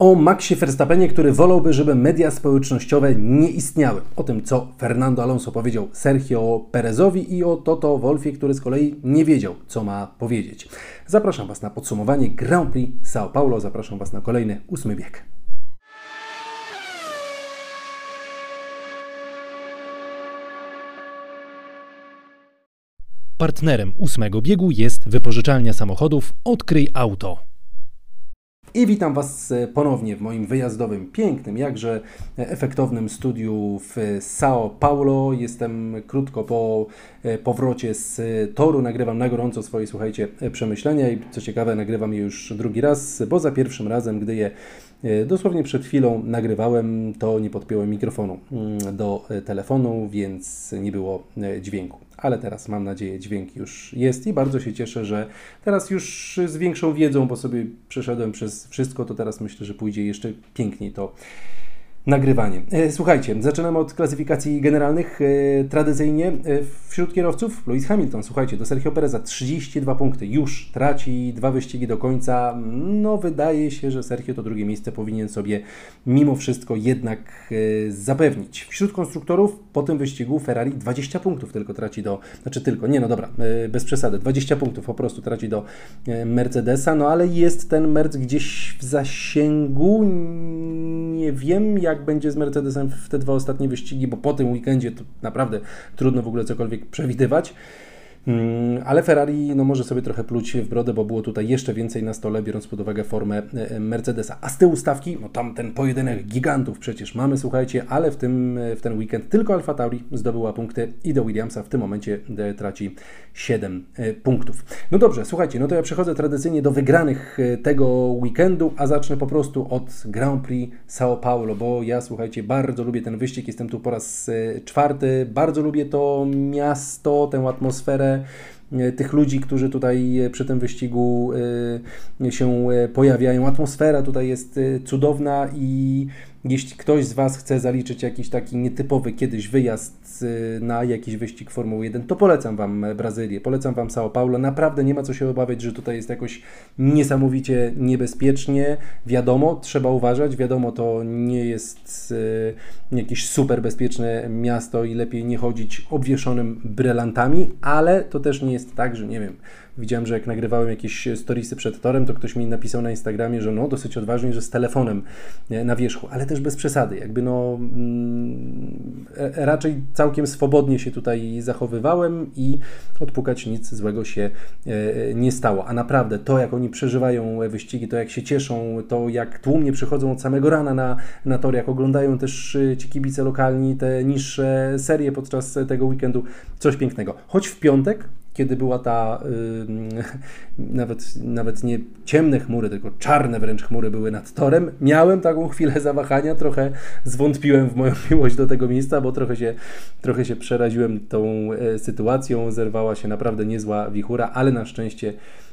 O Maxie Verstappenie, który wolałby, żeby media społecznościowe nie istniały. O tym, co Fernando Alonso powiedział Sergio Perezowi i o Toto Wolfie, który z kolei nie wiedział, co ma powiedzieć. Zapraszam Was na podsumowanie Grand Prix São Paulo. Zapraszam Was na kolejny ósmy bieg. Partnerem ósmego biegu jest wypożyczalnia samochodów Odkryj Auto. I witam Was e, ponownie w moim wyjazdowym, pięknym, jakże efektownym studiu w São Paulo. Jestem krótko po e, powrocie z toru, nagrywam na gorąco swoje, słuchajcie, e, przemyślenia i co ciekawe, nagrywam je już drugi raz, bo za pierwszym razem, gdy je dosłownie przed chwilą nagrywałem, to nie podpiąłem mikrofonu mm, do telefonu, więc nie było dźwięku. Ale teraz mam nadzieję dźwięk już jest i bardzo się cieszę, że teraz już z większą wiedzą, bo sobie przeszedłem przez wszystko, to teraz myślę, że pójdzie jeszcze piękniej to nagrywanie. E, słuchajcie, zaczynamy od klasyfikacji generalnych. E, tradycyjnie e, wśród kierowców Lewis Hamilton, słuchajcie, do Sergio Pereza 32 punkty, już traci dwa wyścigi do końca. No wydaje się, że Sergio to drugie miejsce powinien sobie mimo wszystko jednak zapewnić. Wśród konstruktorów po tym wyścigu Ferrari 20 punktów tylko traci do, znaczy tylko, nie no dobra, bez przesady, 20 punktów po prostu traci do Mercedesa, no ale jest ten Merc gdzieś w zasięgu, nie wiem jak będzie z Mercedesem w te dwa ostatnie wyścigi, bo po tym weekendzie to naprawdę trudno w ogóle cokolwiek przewidywać. Mm, ale Ferrari no, może sobie trochę pluć w brodę, bo było tutaj jeszcze więcej na stole, biorąc pod uwagę formę e, e, Mercedesa. A z tyłu stawki, no tam ten pojedynek gigantów przecież mamy, słuchajcie, ale w, tym, e, w ten weekend tylko Alfa Tauri zdobyła punkty i do Williamsa w tym momencie traci 7 punktów. No dobrze, słuchajcie, no to ja przechodzę tradycyjnie do wygranych tego weekendu, a zacznę po prostu od Grand Prix São Paulo, bo ja, słuchajcie, bardzo lubię ten wyścig, jestem tu po raz czwarty, bardzo lubię to miasto, tę atmosferę, tych ludzi, którzy tutaj e, przy tym wyścigu e, się pojawiają. Atmosfera tutaj jest cudowna i jeśli ktoś z Was chce zaliczyć jakiś taki nietypowy kiedyś wyjazd y, na jakiś wyścig Formuły 1, to polecam Wam Brazylię, polecam Wam São Paulo. Naprawdę nie ma co się obawiać, że tutaj jest jakoś niesamowicie niebezpiecznie. Wiadomo, trzeba uważać, wiadomo, to nie jest y, jakieś super bezpieczne miasto i lepiej nie chodzić obwieszonym brylantami, ale to też nie jest tak, że nie wiem, Widziałem, że jak nagrywałem jakieś storiesy przed torem, to ktoś mi napisał na Instagramie, że no dosyć odważnie, że z telefonem na wierzchu, ale też bez przesady. Jakby no mm, e, raczej całkiem swobodnie się tutaj zachowywałem i odpukać nic złego się e, nie stało. A naprawdę to, jak oni przeżywają wyścigi, to jak się cieszą, to jak tłumnie przychodzą od samego rana na, na tor, jak oglądają też e, ci kibice lokalni te niższe serie podczas tego weekendu, coś pięknego. Choć w piątek kiedy była ta nawet, nawet nie ciemne chmury, tylko czarne wręcz chmury były nad torem, miałem taką chwilę zawahania, trochę zwątpiłem w moją miłość do tego miejsca, bo trochę się, trochę się przeraziłem tą e, sytuacją, zerwała się naprawdę niezła wichura, ale na szczęście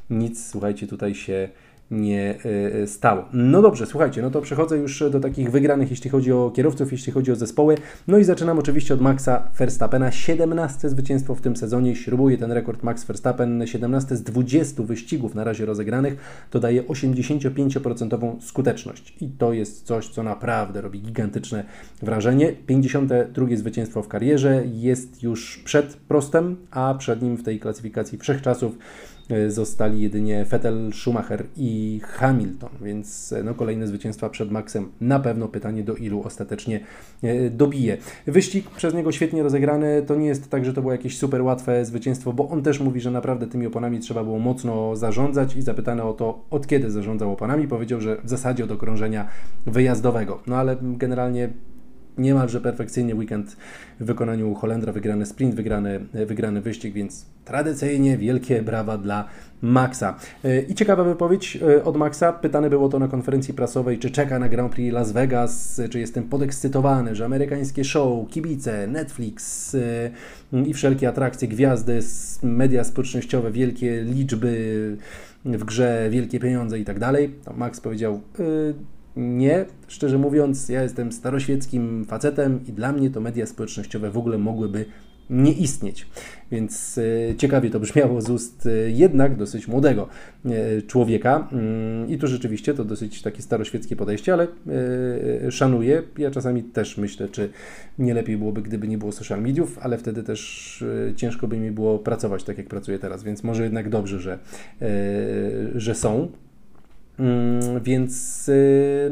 nic, słuchajcie, tutaj się nie e, stało. No dobrze, słuchajcie, no to przechodzę już do takich wygranych, jeśli chodzi o kierowców, jeśli chodzi o zespoły. No i zaczynam oczywiście od Maxa Verstappena. 17 zwycięstwo w tym sezonie, śrubuje ten rekord Max Verstappen. 17 z 20 wyścigów na razie rozegranych, to daje 85% skuteczność. I to jest coś, co naprawdę robi gigantyczne wrażenie. 52 zwycięstwo w karierze, jest już przed Prostem, a przed nim w tej klasyfikacji wszechczasów E, zostali jedynie Vettel, Schumacher i Hamilton, więc e, no, kolejne zwycięstwa przed Maxem. Na pewno pytanie, do ilu ostatecznie e, dobije. Wyścig przez niego świetnie rozegrany. To nie jest tak, że to było jakieś super łatwe zwycięstwo, bo on też mówi, że naprawdę tymi oponami trzeba było mocno zarządzać i zapytany o to, od kiedy zarządzał oponami, powiedział, że w zasadzie od okrążenia wyjazdowego. No ale generalnie niemalże perfekcyjnie weekend w wykonaniu Holendra, wygrany sprint, wygrany, wygrany wyścig, więc tradycyjnie wielkie brawa dla Maxa. E, I ciekawa wypowiedź e, od Maxa. Pytany było to na konferencji prasowej, czy czeka na Grand Prix Las Vegas, czy jestem podekscytowany, że amerykańskie show, kibice, Netflix e, i wszelkie atrakcje, gwiazdy, media społecznościowe, wielkie liczby w grze, wielkie pieniądze i tak dalej. Max powiedział, nie, szczerze mówiąc, ja jestem staroświeckim facetem i dla mnie to media społecznościowe w ogóle mogłyby nie istnieć. Więc e, ciekawie to brzmiało z ust e, jednak dosyć młodego e, człowieka. Mm, I tu rzeczywiście to dosyć takie staroświeckie podejście, ale szanuję. Ja czasami też myślę, czy nie lepiej byłoby, gdyby nie było social mediów, ale wtedy też ciężko by mi było pracować tak, jak pracuję teraz. Więc może jednak dobrze, że, że są. Mm, więc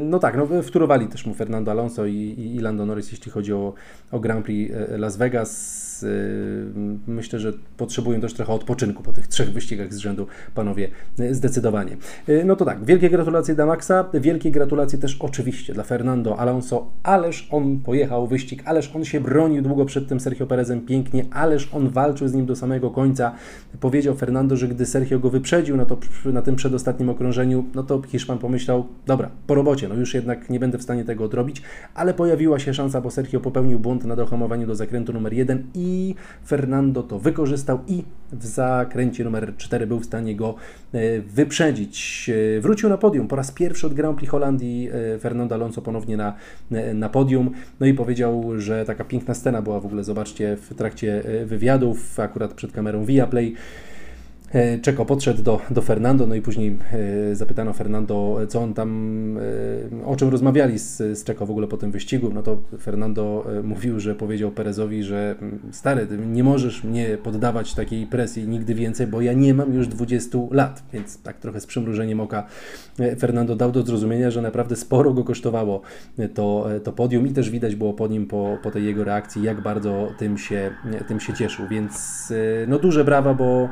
no tak, no, wtórowali też mu Fernando Alonso i, i Lando Norris, jeśli chodzi o, o Grand Prix Las Vegas Y, myślę, że potrzebują też trochę odpoczynku po tych trzech wyścigach z rzędu, panowie, y, zdecydowanie. Y, no to tak, wielkie gratulacje dla Maxa, wielkie gratulacje też oczywiście dla Fernando Alonso, ależ on pojechał wyścig, ależ on się bronił długo przed tym Sergio Perezem pięknie, ależ on walczył z nim do samego końca. Powiedział Fernando, że gdy Sergio go wyprzedził na, to, na tym przedostatnim okrążeniu, no to Hiszpan pomyślał, dobra, po robocie, no już jednak nie będę w stanie tego odrobić, ale pojawiła się szansa, bo Sergio popełnił błąd na dohamowaniu do zakrętu numer jeden i i Fernando to wykorzystał i w zakręcie numer 4 był w stanie go e, wyprzedzić. E, wrócił na podium po raz pierwszy od Grand Prix Holandii. E, Fernando Alonso ponownie na, na podium. No i powiedział, że taka piękna scena była w ogóle, zobaczcie, w trakcie wywiadów, akurat przed kamerą Viaplay. E, Czeko podszedł do, do Fernando, no i później e, zapytano Fernando, co on tam, e, o czym rozmawiali z, z Czeko w ogóle po tym wyścigu. No to Fernando mówił, że powiedział Perezowi, że mm, stary, nie możesz mnie poddawać takiej presji nigdy więcej, bo ja nie mam już 20 lat. Więc tak trochę z przymrużeniem oka Fernando dał do zrozumienia, że naprawdę sporo go kosztowało to, to podium i też widać było po nim, po, po tej jego reakcji, jak bardzo tym się, tym się cieszył. Więc no duże brawa, bo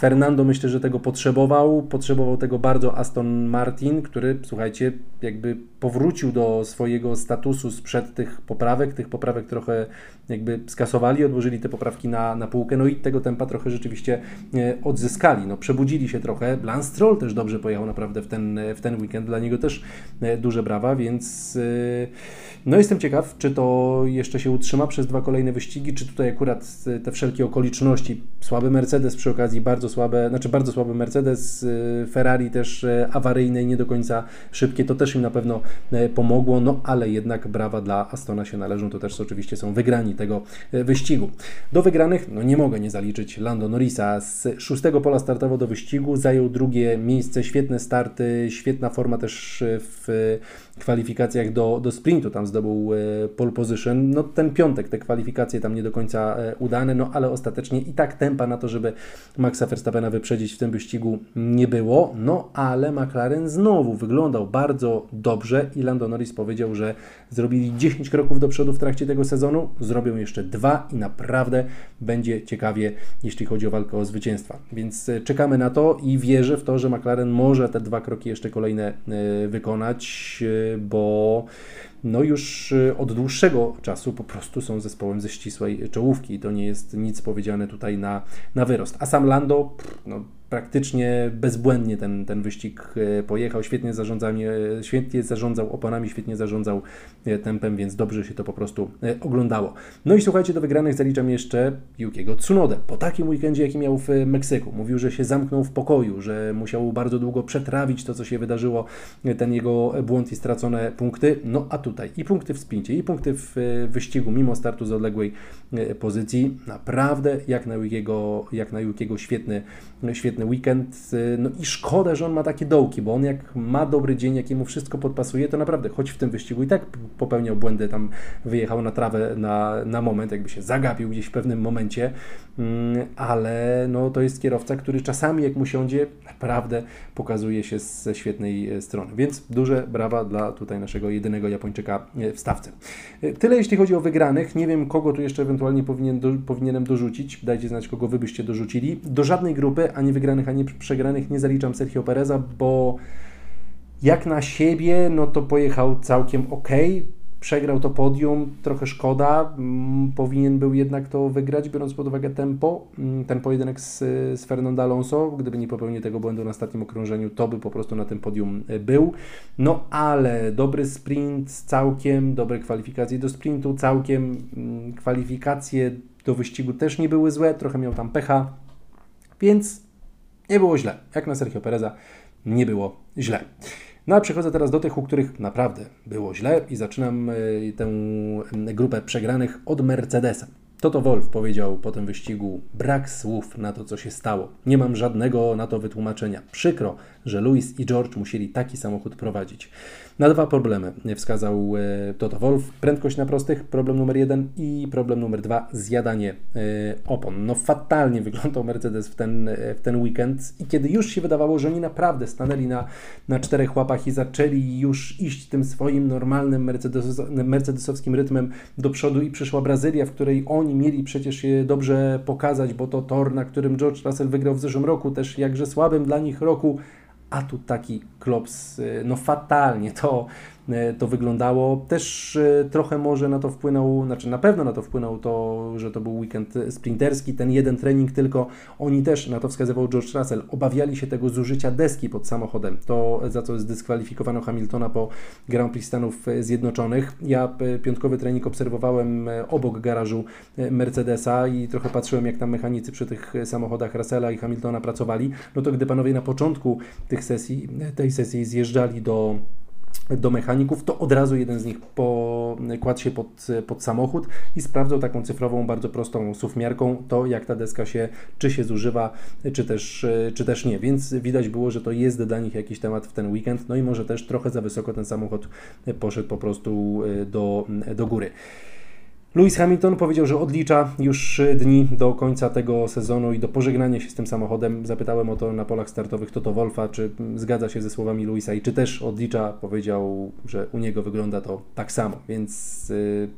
Fernando myślę, że tego potrzebował. Potrzebował tego bardzo Aston Martin, który, słuchajcie, jakby powrócił do swojego statusu sprzed tych poprawek. Tych poprawek trochę jakby skasowali, odłożyli te poprawki na, na półkę, no i tego tempa trochę rzeczywiście e, odzyskali. No, przebudzili się trochę. Lance Stroll też dobrze pojechał naprawdę w ten, w ten weekend. Dla niego też e, duże brawa, więc e, no jestem ciekaw, czy to jeszcze się utrzyma przez dwa kolejne wyścigi, czy tutaj akurat te wszelkie okoliczności, słaby Mercedes przy okazji, bardzo słabe, znaczy bardzo słaby Mercedes, Ferrari też awaryjne i nie do końca szybkie, to też im na pewno pomogło, no ale jednak brawa dla Astona się należą, to też oczywiście są wygrani tego e, wyścigu. Do wygranych no nie mogę nie zaliczyć Lando Norrisa. Z szóstego pola startowo do wyścigu zajął drugie miejsce, świetne starty, świetna forma też w kwalifikacjach do, do sprintu, tam zdobył e, pole position. No ten piątek, te kwalifikacje tam nie do końca udane, no ale ostatecznie i tak tempa na to, żeby Maxa Verstappena wyprzedzić w tym wyścigu nie było, no ale McLaren znowu wyglądał bardzo dobrze i Lando Norris powiedział, że zrobili 10 kroków do przodu w trakcie tego sezonu, zrobią jeszcze dwa i naprawdę będzie ciekawie, jeśli chodzi o walkę o zwycięstwa. Więc e, czekamy na to i wierzę w to, że McLaren może te dwa kroki jeszcze kolejne e, wykonać, e, bo no już od dłuższego czasu po prostu są zespołem ze ścisłej czołówki. To nie jest nic powiedziane tutaj na, na wyrost. A sam Lando, no, praktycznie bezbłędnie ten, ten wyścig e, pojechał, świetnie, zarządzanie, świetnie zarządzał oponami, świetnie zarządzał e, tempem, więc dobrze się to po prostu e, oglądało. No i słuchajcie, do wygranych zaliczam jeszcze Yukiego Tsunodę. Po takim weekendzie, jaki miał w Meksyku. Mówił, że się zamknął w pokoju, że musiał bardzo długo przetrawić to, co się wydarzyło, ten jego błąd i stracone punkty. No a tutaj i punkty w spincie, i punkty w wyścigu, mimo startu z odległej pozycji. Naprawdę jak na Yukiego, jak na Yukiego świetny, świetny weekend. Y, no i szkoda, że on ma takie dołki, bo on jak ma dobry dzień, jak mu wszystko podpasuje, to naprawdę, choć w tym wyścigu i tak popełniał błędy, tam wyjechał na trawę na, na moment, jakby się zagapił gdzieś w pewnym momencie, mm, ale no, to jest kierowca, który czasami jak mu siądzie, naprawdę pokazuje się ze świetnej e, strony. Więc duże brawa dla tutaj naszego jedynego Japończyka e, w stawce. E, tyle jeśli chodzi o wygranych. Nie wiem, kogo tu jeszcze ewentualnie powinien do, powinienem dorzucić. Dajcie znać, kogo wy byście dorzucili. Do żadnej grupy, ani wygranych wygranych, a nie przegranych nie zaliczam Sergio Pereza, bo jak na siebie, no to pojechał całkiem ok. Przegrał to podium, trochę szkoda. Mm, powinien był jednak to wygrać, biorąc pod uwagę tempo. Mm, ten pojedynek z, z Fernando Alonso, gdyby nie popełnił tego błędu na ostatnim okrążeniu, to by po prostu na tym podium e, był. No ale dobry sprint całkiem, dobre kwalifikacje do sprintu całkiem, mm, kwalifikacje do wyścigu też nie były złe, trochę miał tam pecha, więc nie było źle. Jak na Sergio Pereza nie było źle. No a przechodzę teraz do tych, u których naprawdę było źle i zaczynam e, tę grupę przegranych od Mercedesa. Toto Wolf powiedział po tym wyścigu: Brak słów na to, co się stało. Nie mam żadnego na to wytłumaczenia. Przykro, że Louis i George musieli taki samochód prowadzić. Na dwa problemy wskazał e, Toto Wolf. Prędkość na prostych, problem numer jeden i problem numer dwa, zjadanie e, opon. No fatalnie wyglądał Mercedes w ten, w ten weekend i kiedy już się wydawało, że oni naprawdę stanęli na, na czterech łapach i zaczęli już iść tym swoim normalnym Mercedes, mercedesowskim rytmem do przodu i przyszła Brazylia, w której oni mieli przecież się dobrze pokazać, bo to tor, na którym George Russell wygrał w zeszłym roku, też jakże słabym dla nich roku, a tu taki klops, y, no fatalnie to to wyglądało. Też e, trochę może na to wpłynął, znaczy na pewno na to wpłynął to, że to był weekend sprinterski, ten jeden trening tylko. Oni też, na to wskazywał George Russell, obawiali się tego zużycia deski pod samochodem. To za co zdyskwalifikowano Hamiltona po Grand Prix Stanów Zjednoczonych. Ja e, piątkowy trening obserwowałem obok garażu Mercedesa i trochę patrzyłem, jak tam mechanicy przy tych samochodach Russella i Hamiltona pracowali. No to gdy panowie na początku tych sesji, tej sesji zjeżdżali do do mechaników, to od razu jeden z nich po, kładł się pod, pod samochód i sprawdzał taką cyfrową, bardzo prostą suwmiarką to, jak ta deska się, czy się zużywa, czy też, czy też nie. Więc widać było, że to jest dla nich jakiś temat w ten weekend, no i może też trochę za wysoko ten samochód poszedł po prostu do, do góry. Lewis Hamilton powiedział, że odlicza już dni do końca tego sezonu i do pożegnania się z tym samochodem. Zapytałem o to na polach startowych Toto Wolfa, czy zgadza się ze słowami Luisa i czy też odlicza. Powiedział, że u niego wygląda to tak samo, więc yy,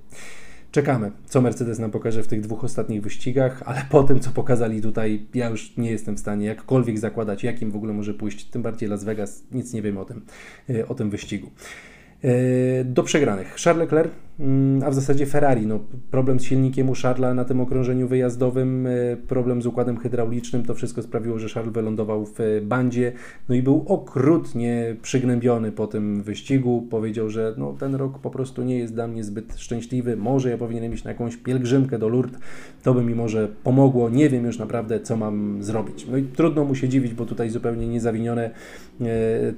czekamy, co Mercedes nam pokaże w tych dwóch ostatnich wyścigach, ale po tym, co pokazali tutaj, ja już nie jestem w stanie jakkolwiek zakładać, jakim w ogóle może pójść, tym bardziej Las Vegas, nic nie wiem o tym, yy, o tym wyścigu. Yy, do przegranych. Charles Leclerc a w zasadzie Ferrari. No, problem z silnikiem u Charlesa na tym okrążeniu wyjazdowym, e, problem z układem hydraulicznym, to wszystko sprawiło, że Charles wylądował w e, bandzie, no i był okrutnie przygnębiony po tym wyścigu. Powiedział, że no, ten rok po prostu nie jest dla mnie zbyt szczęśliwy, może ja powinienem iść na jakąś pielgrzymkę do Lourdes, to by mi może pomogło, nie wiem już naprawdę, co mam zrobić. No i trudno mu się dziwić, bo tutaj zupełnie niezawinione e,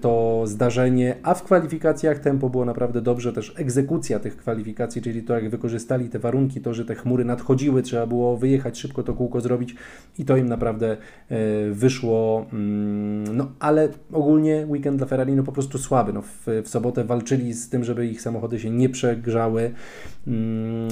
to zdarzenie, a w kwalifikacjach tempo było naprawdę dobrze, też egzekucja tych kwalifikacji czyli to jak wykorzystali te warunki, to, że te chmury nadchodziły, trzeba było wyjechać, szybko to kółko zrobić i to im naprawdę e, wyszło. Mm, no ale ogólnie weekend dla Ferrari no po prostu słaby. No, w, w sobotę walczyli z tym, żeby ich samochody się nie przegrzały. Mm,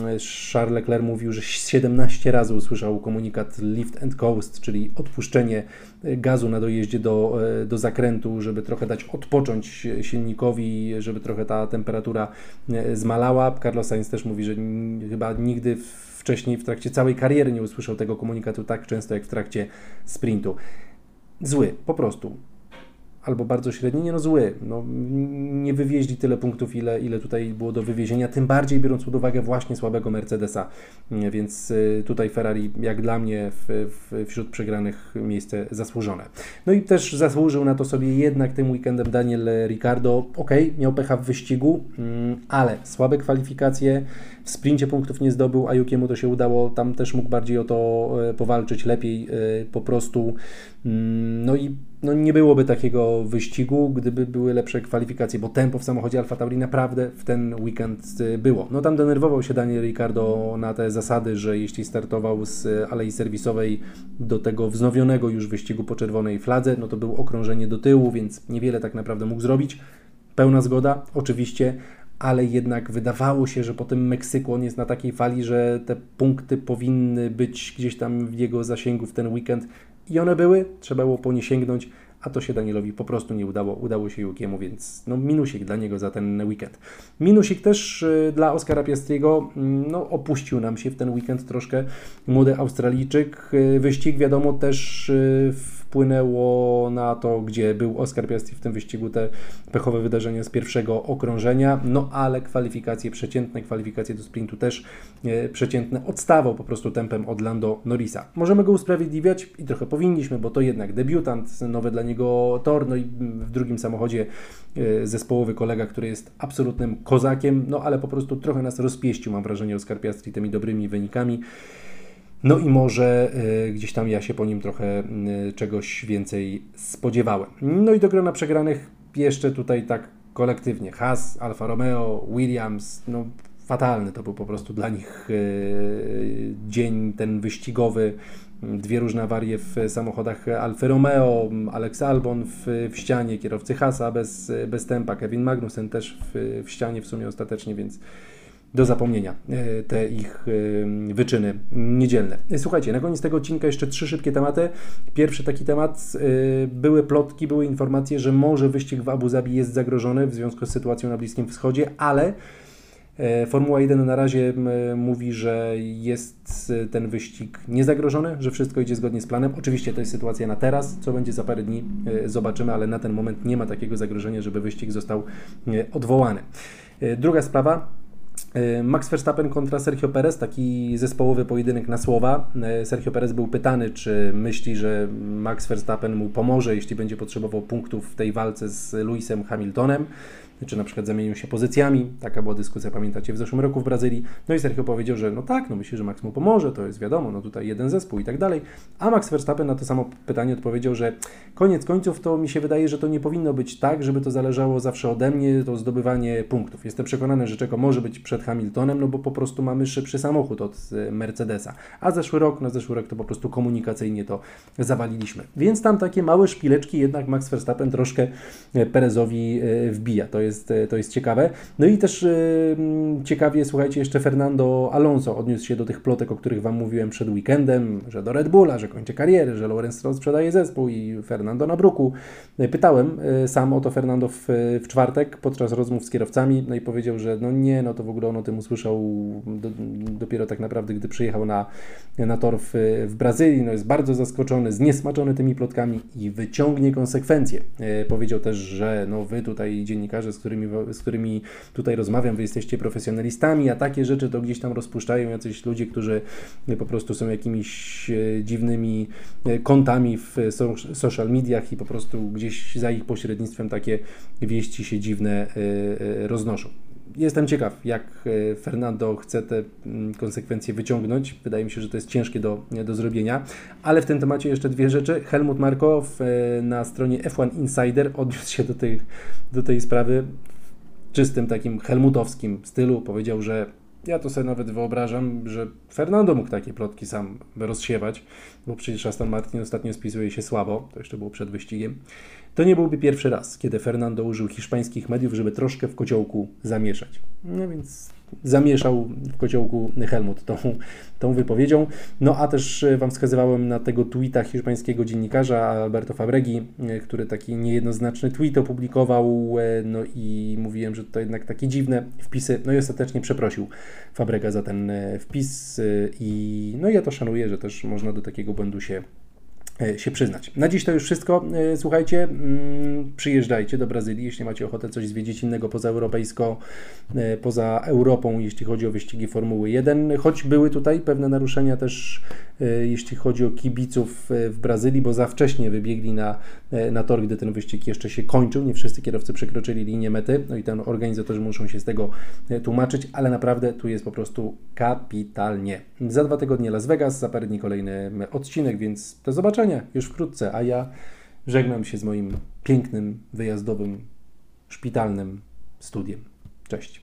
Charles Leclerc mówił, że 17 razy usłyszał komunikat lift and coast, czyli odpuszczenie gazu na dojeździe do, e, do zakrętu, żeby trochę dać odpocząć silnikowi, żeby trochę ta temperatura e, zmalała. Carlos Sainz też mówi, że chyba nigdy wcześniej w trakcie całej kariery nie usłyszał tego komunikatu tak często jak w trakcie sprintu. Zły, po prostu albo bardzo średni, nie no zły. No, nie wywieźli tyle punktów, ile, ile tutaj było do wywiezienia, tym bardziej biorąc pod uwagę właśnie słabego Mercedesa, więc y, tutaj Ferrari jak dla mnie w, w, wśród przegranych miejsce zasłużone. No i też zasłużył na to sobie jednak tym weekendem Daniel Ricardo. Ok, miał pecha w wyścigu, mm, ale słabe kwalifikacje, w sprincie punktów nie zdobył, a Jukiemu to się udało, tam też mógł bardziej o to e, powalczyć, lepiej e, po prostu. Mm, no i no nie byłoby takiego wyścigu, gdyby były lepsze kwalifikacje, bo tempo w samochodzie Alfa Tauri naprawdę w ten weekend e, było. No tam denerwował się Daniel Ricardo na te zasady, że jeśli startował z alei serwisowej do tego wznowionego już wyścigu po czerwonej fladze, no to było okrążenie do tyłu, więc niewiele tak naprawdę mógł zrobić. Pełna zgoda, oczywiście, ale jednak wydawało się, że po tym Meksyku on jest na takiej fali, że te punkty powinny być gdzieś tam w jego zasięgu w ten weekend i one były, trzeba było po nie sięgnąć, a to się Danielowi po prostu nie udało, udało się Jukiemu, więc no minusik dla niego za ten weekend. Minusik też y, dla Oskara Piastriego, mm, no opuścił nam się w ten weekend troszkę młody Australijczyk. Y, wyścig wiadomo też y, w wpłynęło na to, gdzie był Oscar Piastri w tym wyścigu, te pechowe wydarzenia z pierwszego okrążenia, no ale kwalifikacje przeciętne, kwalifikacje do sprintu też e, przeciętne, odstawał po prostu tempem od Lando Norrisa. Możemy go usprawiedliwiać i trochę powinniśmy, bo to jednak debiutant, nowy dla niego tor, no i w drugim samochodzie e, zespołowy kolega, który jest absolutnym kozakiem, no ale po prostu trochę nas rozpieścił, mam wrażenie, Oscar Piastri tymi dobrymi wynikami. No i może y, gdzieś tam ja się po nim trochę y, czegoś więcej spodziewałem. No i do grona przegranych jeszcze tutaj tak kolektywnie. Haas, Alfa Romeo, Williams, no fatalny. To był po prostu dla nich dzień ten wyścigowy. Dwie różne awarie w samochodach Alfa Romeo, Alex Albon w, w ścianie, kierowcy Hasa bez, bez tempa, Kevin Magnussen też w, w ścianie w sumie ostatecznie, więc do zapomnienia e, te ich e, wyczyny niedzielne. Słuchajcie, na koniec tego odcinka jeszcze trzy szybkie tematy. Pierwszy taki temat, e, były plotki, były informacje, że może wyścig w Abu Zabi jest zagrożony w związku z sytuacją na Bliskim Wschodzie, ale Formuła 1 na razie mówi, że jest ten wyścig niezagrożony, że wszystko idzie zgodnie z planem. Oczywiście to jest sytuacja na teraz, co będzie za parę dni zobaczymy, ale na ten moment nie ma takiego zagrożenia, żeby wyścig został odwołany. Druga sprawa, Max Verstappen kontra Sergio Perez, taki zespołowy pojedynek na słowa. E, Sergio Perez był pytany, czy myśli, że Max Verstappen mu pomoże, jeśli będzie potrzebował punktów w tej walce z Lewisem Hamiltonem czy na przykład zamienią się pozycjami. Taka była dyskusja, pamiętacie, w zeszłym roku w Brazylii. No i Sergio powiedział, że no tak, no myślę, że Max mu pomoże, to jest wiadomo, no tutaj jeden zespół i tak dalej. A Max Verstappen na to samo pytanie odpowiedział, że koniec końców to mi się wydaje, że to nie powinno być tak, żeby to zależało zawsze ode mnie, to zdobywanie punktów. Jestem przekonany, że czego może być przed Hamiltonem, no bo po prostu mamy szybszy samochód od e, Mercedesa. A zeszły rok, no zeszły rok to po prostu komunikacyjnie to zawaliliśmy. Więc tam takie małe szpileczki jednak Max Verstappen troszkę e, Perezowi e, wbija. To jest jest, e, to jest ciekawe. No i też yy, ciekawie, słuchajcie, jeszcze Fernando Alonso odniósł się do tych plotek, o których Wam mówiłem przed weekendem, że do Red Bulla, że kończy karierę, że Lorenz Stroll sprzedaje zespół i Fernando na bruku. E, pytałem sam o to Fernando w, w czwartek podczas rozmów z kierowcami, no i powiedział, że no nie, no to w ogóle on o tym usłyszał do, dopiero tak naprawdę, gdy przyjechał na, na tor w, w Brazylii. No jest bardzo zaskoczony, zniesmaczony tymi plotkami i wyciągnie konsekwencje. Powiedział też, że no wy tutaj dziennikarze, z którymi, z którymi tutaj rozmawiam, wy jesteście profesjonalistami, a takie rzeczy to gdzieś tam rozpuszczają jacyś ludzie, którzy po prostu są jakimiś e, dziwnymi e, kontami w social mediach i po prostu gdzieś za ich pośrednictwem takie wieści się dziwne e, roznoszą jestem ciekaw, jak Fernando chce te mm, konsekwencje wyciągnąć. Wydaje mi się, że to jest ciężkie do, do zrobienia. Ale w tym temacie jeszcze dwie rzeczy. Helmut Marko na stronie F1 Insider odniósł się do tej, do tej sprawy w czystym takim helmutowskim stylu. Powiedział, że ja to sobie nawet wyobrażam, że Fernando mógł takie plotki sam rozsiewać, bo przecież Aston Martin ostatnio spisuje się słabo, to jeszcze było przed wyścigiem. To nie byłby pierwszy raz, kiedy Fernando użył hiszpańskich mediów, żeby troszkę w kociołku zamieszać. No więc zamieszał w kociołku Helmut tą, tą wypowiedzią. No a też e, Wam wskazywałem na tego tweeta hiszpańskiego dziennikarza Alberto Fabregi, e, który taki niejednoznaczny tweet opublikował, e, no i mówiłem, że to jednak takie dziwne wpisy, no i ostatecznie przeprosił Fabrega za ten wpis i no ja to szanuję, że też można do takiego błędu się się przyznać. Na dziś to już wszystko. E, słuchajcie, mm, przyjeżdżajcie do Brazylii, jeśli macie ochotę coś zwiedzić innego poza europejsko, e, poza Europą, jeśli chodzi o wyścigi Formuły 1, choć były tutaj pewne naruszenia też, jeśli chodzi o kibiców w Brazylii, bo za wcześnie wybiegli na, na tor, gdy ten wyścig jeszcze się kończył. Nie wszyscy kierowcy przekroczyli linię mety, no i ten organizatorzy muszą się z tego tłumaczyć, ale naprawdę tu jest po prostu kapitalnie. Za dwa tygodnie Las Vegas, za parę dni kolejny odcinek, więc do zobaczenia już wkrótce, a ja żegnam się z moim pięknym, wyjazdowym, szpitalnym studiem. Cześć.